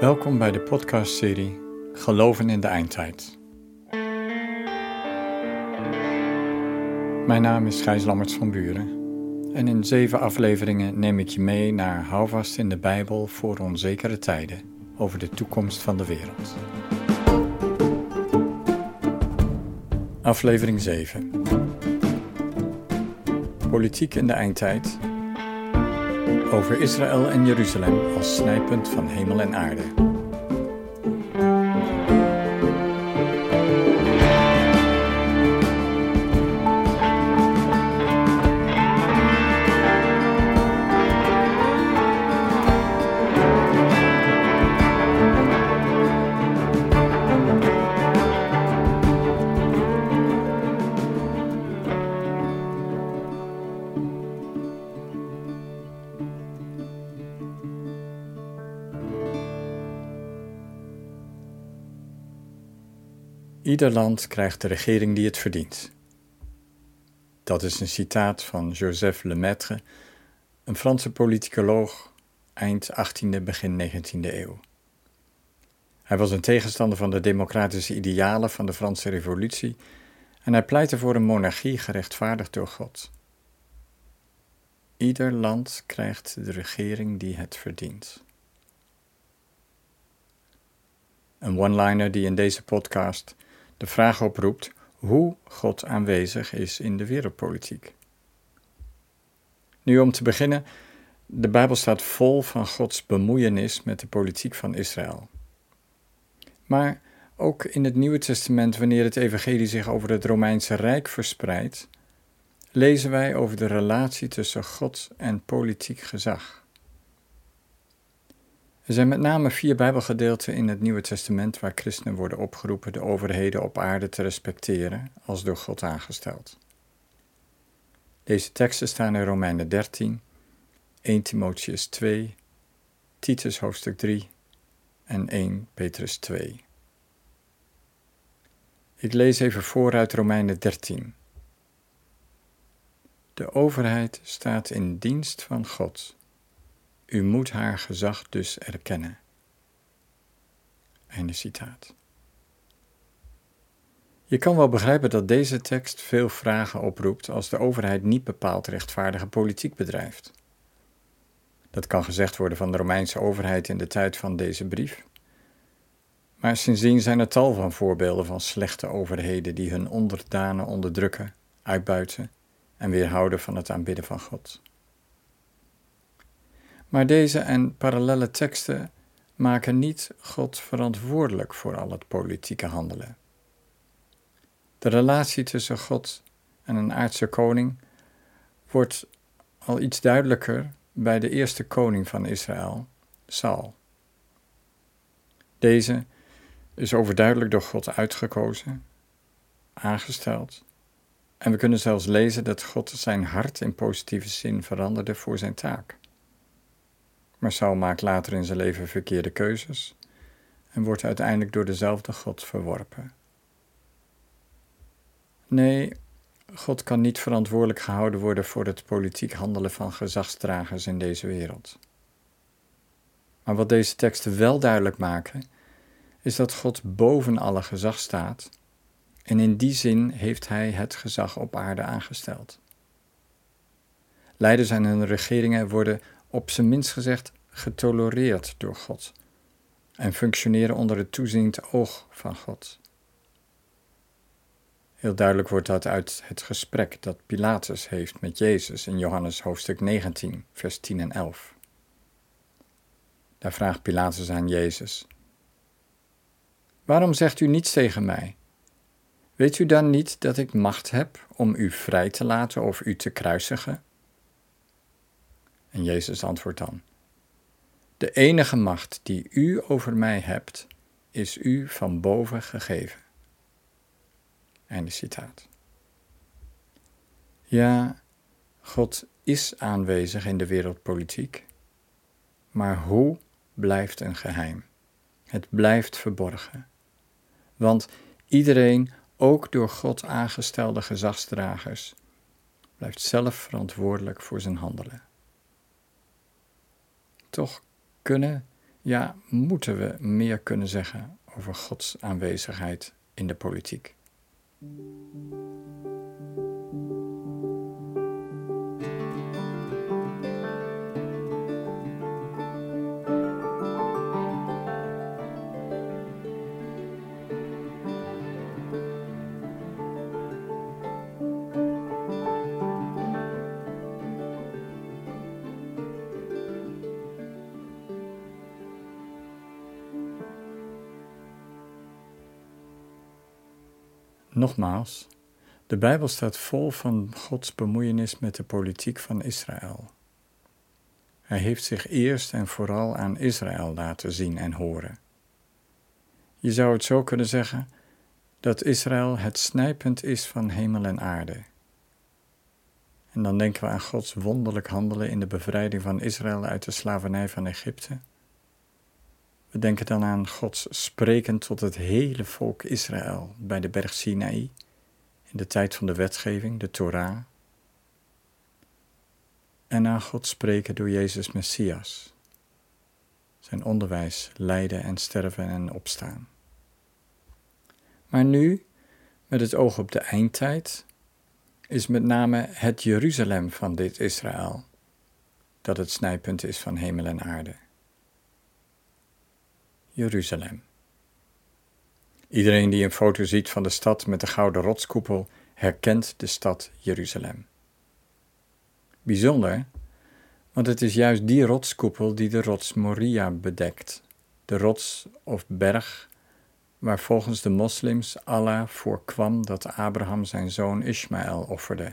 Welkom bij de podcastserie Geloven in de Eindtijd. Mijn naam is Gijs Lammerts van Buren en in zeven afleveringen neem ik je mee naar Houvast in de Bijbel voor onzekere tijden over de toekomst van de wereld. Aflevering 7 Politiek in de Eindtijd over Israël en Jeruzalem als snijpunt van hemel en aarde. Ieder land krijgt de regering die het verdient. Dat is een citaat van Joseph Lemaitre, een Franse politicoloog eind 18e, begin 19e eeuw. Hij was een tegenstander van de democratische idealen van de Franse Revolutie en hij pleitte voor een monarchie gerechtvaardigd door God. Ieder land krijgt de regering die het verdient. Een one-liner die in deze podcast de vraag oproept hoe God aanwezig is in de wereldpolitiek. Nu om te beginnen, de Bijbel staat vol van Gods bemoeienis met de politiek van Israël. Maar ook in het Nieuwe Testament, wanneer het Evangelie zich over het Romeinse Rijk verspreidt, lezen wij over de relatie tussen God en politiek gezag. Er zijn met name vier Bijbelgedeelten in het Nieuwe Testament waar christenen worden opgeroepen de overheden op aarde te respecteren als door God aangesteld. Deze teksten staan in Romeinen 13, 1 Timotheus 2, Titus hoofdstuk 3 en 1 Petrus 2. Ik lees even voor uit Romeinen 13. De overheid staat in dienst van God u moet haar gezag dus erkennen. Einde citaat. Je kan wel begrijpen dat deze tekst veel vragen oproept als de overheid niet bepaald rechtvaardige politiek bedrijft. Dat kan gezegd worden van de Romeinse overheid in de tijd van deze brief. Maar sindsdien zijn er tal van voorbeelden van slechte overheden die hun onderdanen onderdrukken, uitbuiten en weerhouden van het aanbidden van God. Maar deze en parallele teksten maken niet God verantwoordelijk voor al het politieke handelen. De relatie tussen God en een aardse koning wordt al iets duidelijker bij de eerste koning van Israël, Saul. Deze is overduidelijk door God uitgekozen, aangesteld, en we kunnen zelfs lezen dat God zijn hart in positieve zin veranderde voor zijn taak. Maar Saul maakt later in zijn leven verkeerde keuzes en wordt uiteindelijk door dezelfde God verworpen. Nee, God kan niet verantwoordelijk gehouden worden voor het politiek handelen van gezagsdragers in deze wereld. Maar wat deze teksten wel duidelijk maken, is dat God boven alle gezag staat en in die zin heeft Hij het gezag op aarde aangesteld. Leiders en hun regeringen worden op zijn minst gezegd getolereerd door God en functioneren onder het toeziend oog van God. Heel duidelijk wordt dat uit het gesprek dat Pilatus heeft met Jezus in Johannes hoofdstuk 19, vers 10 en 11. Daar vraagt Pilatus aan Jezus: Waarom zegt u niets tegen mij? Weet u dan niet dat ik macht heb om u vrij te laten of u te kruisigen? En Jezus antwoordt dan: De enige macht die u over mij hebt, is u van boven gegeven. Einde citaat. Ja, God is aanwezig in de wereldpolitiek, maar hoe blijft een geheim. Het blijft verborgen. Want iedereen, ook door God aangestelde gezagsdragers, blijft zelf verantwoordelijk voor zijn handelen. Toch kunnen ja, moeten we meer kunnen zeggen over Gods aanwezigheid in de politiek? Nogmaals, de Bijbel staat vol van Gods bemoeienis met de politiek van Israël. Hij heeft zich eerst en vooral aan Israël laten zien en horen. Je zou het zo kunnen zeggen dat Israël het snijpunt is van hemel en aarde. En dan denken we aan Gods wonderlijk handelen in de bevrijding van Israël uit de slavernij van Egypte we denken dan aan Gods spreken tot het hele volk Israël bij de berg Sinaï, in de tijd van de wetgeving, de Torah. En aan God spreken door Jezus Messias, zijn onderwijs, lijden en sterven en opstaan. Maar nu, met het oog op de eindtijd, is met name het Jeruzalem van dit Israël, dat het snijpunt is van hemel en aarde. Jeruzalem. Iedereen die een foto ziet van de stad met de gouden rotskoepel herkent de stad Jeruzalem. Bijzonder, want het is juist die rotskoepel die de rots Moria bedekt, de rots of berg waar volgens de moslims Allah voorkwam dat Abraham zijn zoon Ismaël offerde.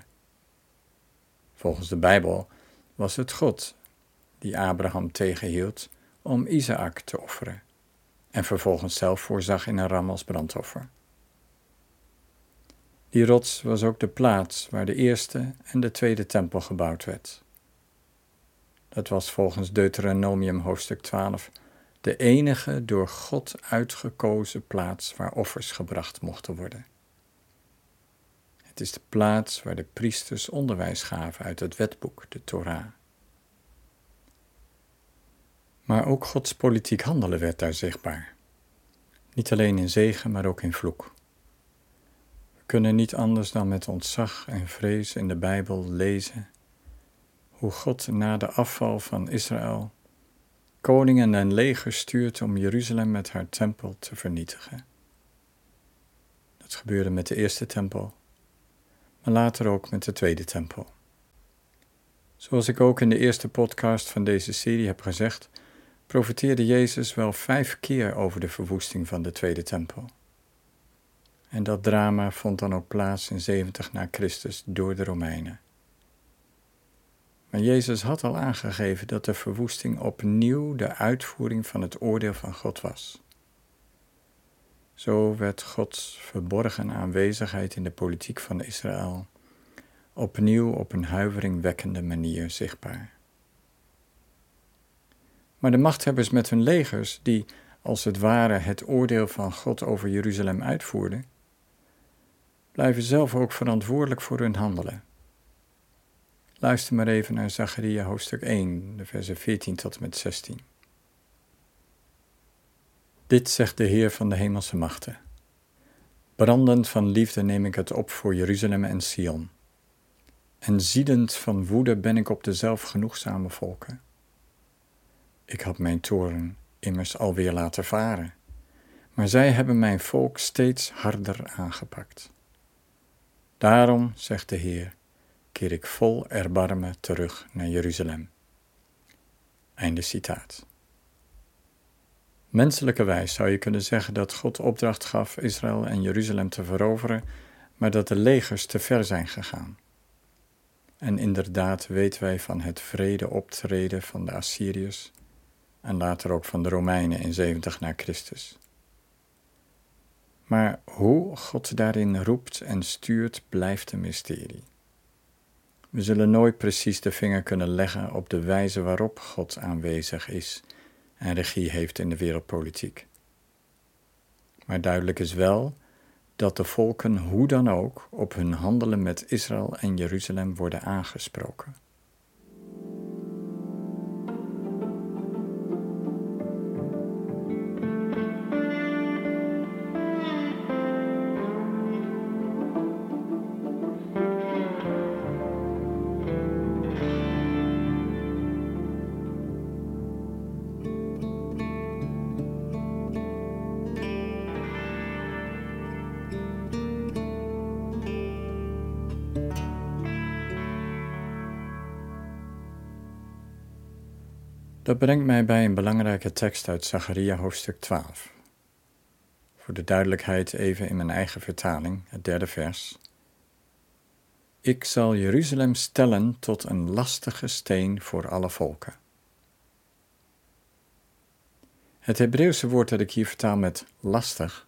Volgens de Bijbel was het God die Abraham tegenhield om Isaac te offeren en vervolgens zelf voorzag in een ram als brandoffer. Die rots was ook de plaats waar de eerste en de tweede tempel gebouwd werd. Dat was volgens Deuteronomium hoofdstuk 12 de enige door God uitgekozen plaats waar offers gebracht mochten worden. Het is de plaats waar de priesters onderwijs gaven uit het wetboek, de Torah. Maar ook Gods politiek handelen werd daar zichtbaar. Niet alleen in zegen, maar ook in vloek. We kunnen niet anders dan met ontzag en vrees in de Bijbel lezen hoe God na de afval van Israël koningen en legers stuurt om Jeruzalem met haar tempel te vernietigen. Dat gebeurde met de eerste tempel, maar later ook met de tweede tempel. Zoals ik ook in de eerste podcast van deze serie heb gezegd, profeteerde Jezus wel vijf keer over de verwoesting van de Tweede Tempel. En dat drama vond dan ook plaats in 70 na Christus door de Romeinen. Maar Jezus had al aangegeven dat de verwoesting opnieuw de uitvoering van het oordeel van God was. Zo werd Gods verborgen aanwezigheid in de politiek van Israël opnieuw op een huiveringwekkende manier zichtbaar. Maar de machthebbers met hun legers, die als het ware het oordeel van God over Jeruzalem uitvoerden, blijven zelf ook verantwoordelijk voor hun handelen. Luister maar even naar Zacharia hoofdstuk 1, de versen 14 tot en met 16. Dit zegt de Heer van de hemelse machten. Brandend van liefde neem ik het op voor Jeruzalem en Sion. En ziedend van woede ben ik op de zelfgenoegzame volken. Ik had mijn toren immers alweer laten varen, maar zij hebben mijn volk steeds harder aangepakt. Daarom, zegt de Heer, keer ik vol erbarmen terug naar Jeruzalem. Einde citaat. Menselijkerwijs zou je kunnen zeggen dat God opdracht gaf Israël en Jeruzalem te veroveren, maar dat de legers te ver zijn gegaan. En inderdaad weten wij van het vrede optreden van de Assyriërs en later ook van de Romeinen in 70 na Christus. Maar hoe God daarin roept en stuurt, blijft een mysterie. We zullen nooit precies de vinger kunnen leggen op de wijze waarop God aanwezig is en regie heeft in de wereldpolitiek. Maar duidelijk is wel dat de volken hoe dan ook op hun handelen met Israël en Jeruzalem worden aangesproken. Dat brengt mij bij een belangrijke tekst uit Zacharia hoofdstuk 12. Voor de duidelijkheid even in mijn eigen vertaling, het derde vers. Ik zal Jeruzalem stellen tot een lastige steen voor alle volken. Het Hebreeuwse woord dat ik hier vertaal met lastig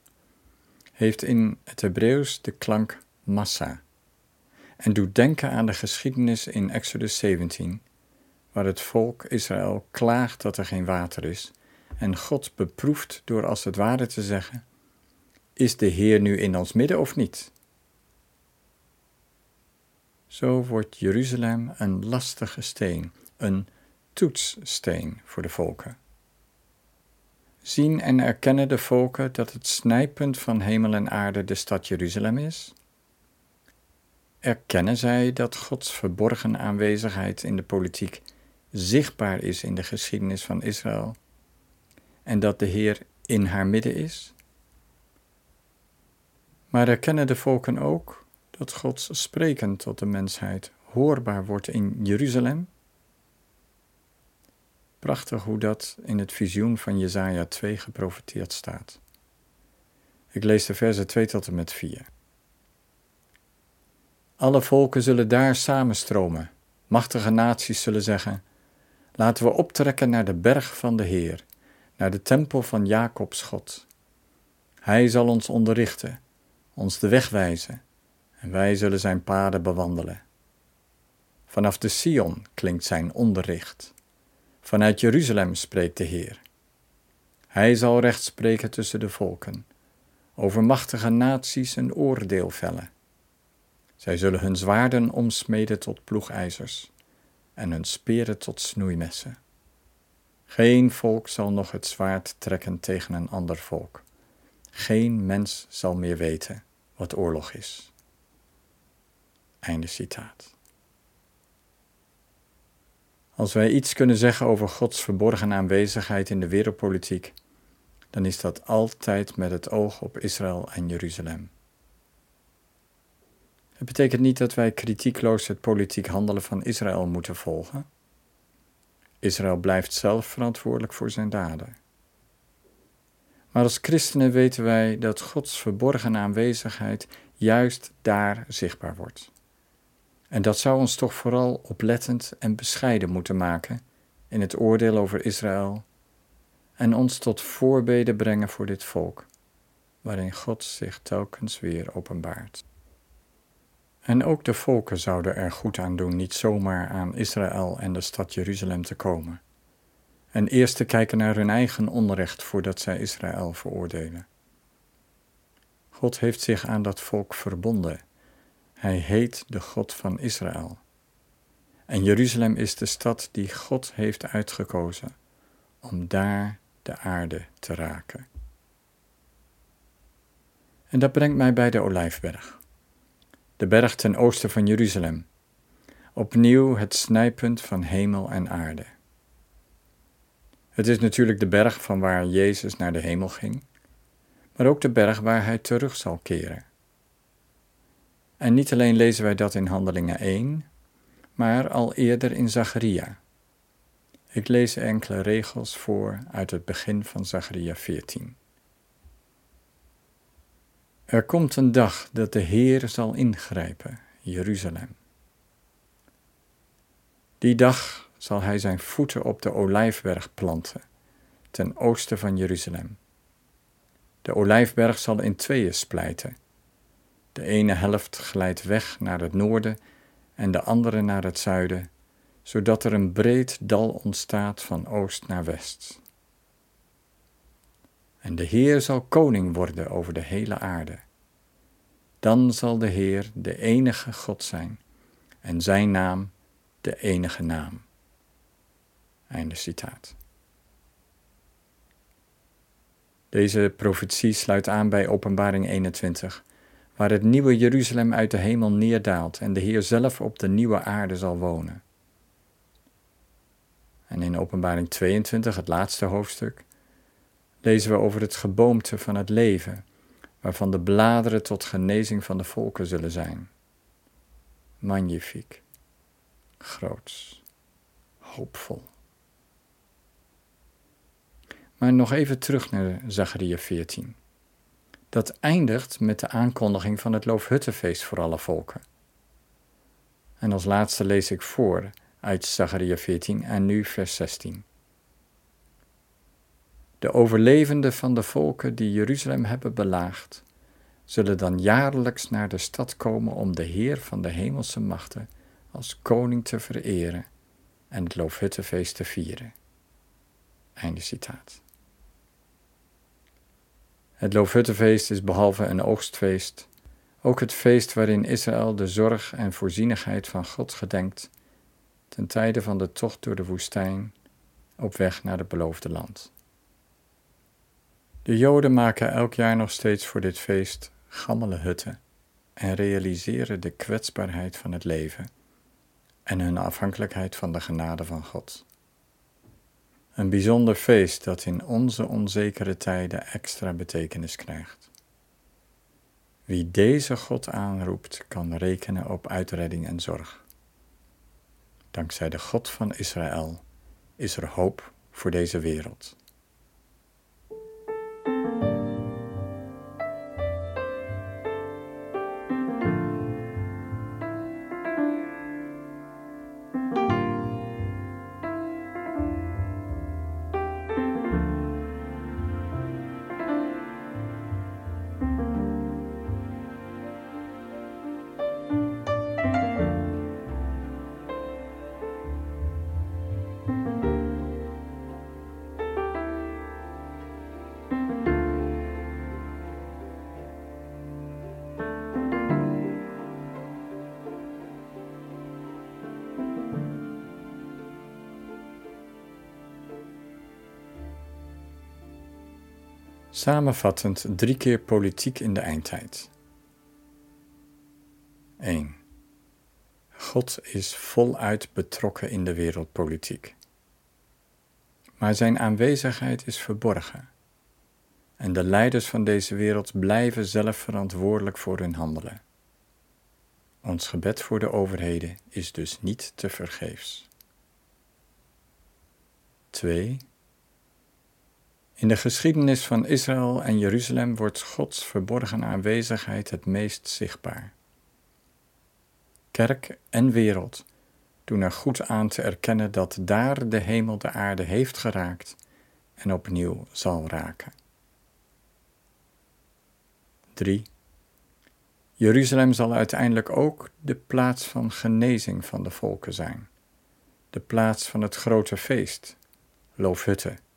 heeft in het Hebreeuws de klank massa en doet denken aan de geschiedenis in Exodus 17, waar het volk Israël klaagt dat er geen water is en God beproeft door als het ware te zeggen: Is de Heer nu in ons midden of niet? Zo wordt Jeruzalem een lastige steen, een toetssteen voor de volken. Zien en erkennen de volken dat het snijpunt van hemel en aarde de stad Jeruzalem is? Erkennen zij dat Gods verborgen aanwezigheid in de politiek zichtbaar is in de geschiedenis van Israël en dat de Heer in haar midden is? Maar erkennen de volken ook dat Gods spreken tot de mensheid hoorbaar wordt in Jeruzalem? Prachtig hoe dat in het visioen van Jesaja 2 geprofeteerd staat. Ik lees de versen 2 tot en met 4. Alle volken zullen daar samenstromen. Machtige naties zullen zeggen: Laten we optrekken naar de berg van de Heer, naar de tempel van Jacobs God. Hij zal ons onderrichten, ons de weg wijzen, en wij zullen zijn paden bewandelen. Vanaf de Sion klinkt zijn onderricht. Vanuit Jeruzalem spreekt de Heer. Hij zal recht spreken tussen de volken, over machtige naties een oordeel vellen. Zij zullen hun zwaarden omsmeden tot ploegijzers en hun speren tot snoeimessen. Geen volk zal nog het zwaard trekken tegen een ander volk. Geen mens zal meer weten wat oorlog is. Einde citaat. Als wij iets kunnen zeggen over Gods verborgen aanwezigheid in de wereldpolitiek, dan is dat altijd met het oog op Israël en Jeruzalem. Het betekent niet dat wij kritiekloos het politiek handelen van Israël moeten volgen. Israël blijft zelf verantwoordelijk voor zijn daden. Maar als christenen weten wij dat Gods verborgen aanwezigheid juist daar zichtbaar wordt. En dat zou ons toch vooral oplettend en bescheiden moeten maken in het oordeel over Israël en ons tot voorbeden brengen voor dit volk, waarin God zich telkens weer openbaart. En ook de volken zouden er goed aan doen niet zomaar aan Israël en de stad Jeruzalem te komen. En eerst te kijken naar hun eigen onrecht voordat zij Israël veroordelen. God heeft zich aan dat volk verbonden. Hij heet de God van Israël. En Jeruzalem is de stad die God heeft uitgekozen om daar de aarde te raken. En dat brengt mij bij de Olijfberg de berg ten oosten van Jeruzalem. Opnieuw het snijpunt van hemel en aarde. Het is natuurlijk de berg van waar Jezus naar de hemel ging, maar ook de berg waar hij terug zal keren. En niet alleen lezen wij dat in Handelingen 1, maar al eerder in Zacharia. Ik lees enkele regels voor uit het begin van Zacharia 14. Er komt een dag dat de Heer zal ingrijpen, Jeruzalem. Die dag zal hij zijn voeten op de olijfberg planten, ten oosten van Jeruzalem. De olijfberg zal in tweeën splijten. De ene helft glijdt weg naar het noorden en de andere naar het zuiden, zodat er een breed dal ontstaat van oost naar west. En de Heer zal koning worden over de hele aarde. Dan zal de Heer de enige God zijn en zijn naam de enige naam. Einde citaat. Deze profetie sluit aan bij Openbaring 21, waar het nieuwe Jeruzalem uit de hemel neerdaalt en de Heer zelf op de nieuwe aarde zal wonen. En in Openbaring 22, het laatste hoofdstuk, lezen we over het geboomte van het leven, waarvan de bladeren tot genezing van de volken zullen zijn. Magnifiek, groots, hoopvol. Maar nog even terug naar Zacharia 14. Dat eindigt met de aankondiging van het Loofhuttenfeest voor alle volken. En als laatste lees ik voor uit Zacharia 14 en nu vers 16. De overlevenden van de volken die Jeruzalem hebben belaagd, zullen dan jaarlijks naar de stad komen om de Heer van de hemelse machten als koning te vereren en het Loofhuttenfeest te vieren. Einde citaat. Het Loofhuttenfeest is behalve een oogstfeest ook het feest waarin Israël de zorg en voorzienigheid van God gedenkt ten tijde van de tocht door de woestijn op weg naar het beloofde land. De Joden maken elk jaar nog steeds voor dit feest gammele hutten en realiseren de kwetsbaarheid van het leven en hun afhankelijkheid van de genade van God. Een bijzonder feest dat in onze onzekere tijden extra betekenis krijgt. Wie deze God aanroept, kan rekenen op uitredding en zorg. Dankzij de God van Israël is er hoop voor deze wereld. Samenvattend drie keer politiek in de eindtijd. 1. God is voluit betrokken in de wereldpolitiek. Maar zijn aanwezigheid is verborgen. En de leiders van deze wereld blijven zelf verantwoordelijk voor hun handelen. Ons gebed voor de overheden is dus niet te vergeefs. 2. In de geschiedenis van Israël en Jeruzalem wordt Gods verborgen aanwezigheid het meest zichtbaar. Kerk en wereld doen er goed aan te erkennen dat daar de hemel de aarde heeft geraakt en opnieuw zal raken. 3. Jeruzalem zal uiteindelijk ook de plaats van genezing van de volken zijn, de plaats van het grote feest, Loofhutten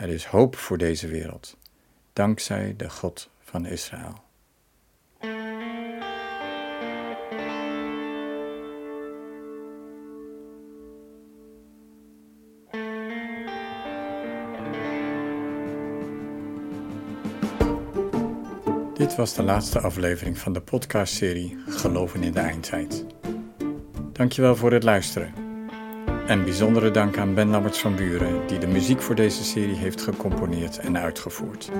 er is hoop voor deze wereld, dankzij de God van Israël. Dit was de laatste aflevering van de podcastserie Geloven in de Eindtijd. Dankjewel voor het luisteren. En bijzondere dank aan Ben Lammerts van Buren, die de muziek voor deze serie heeft gecomponeerd en uitgevoerd.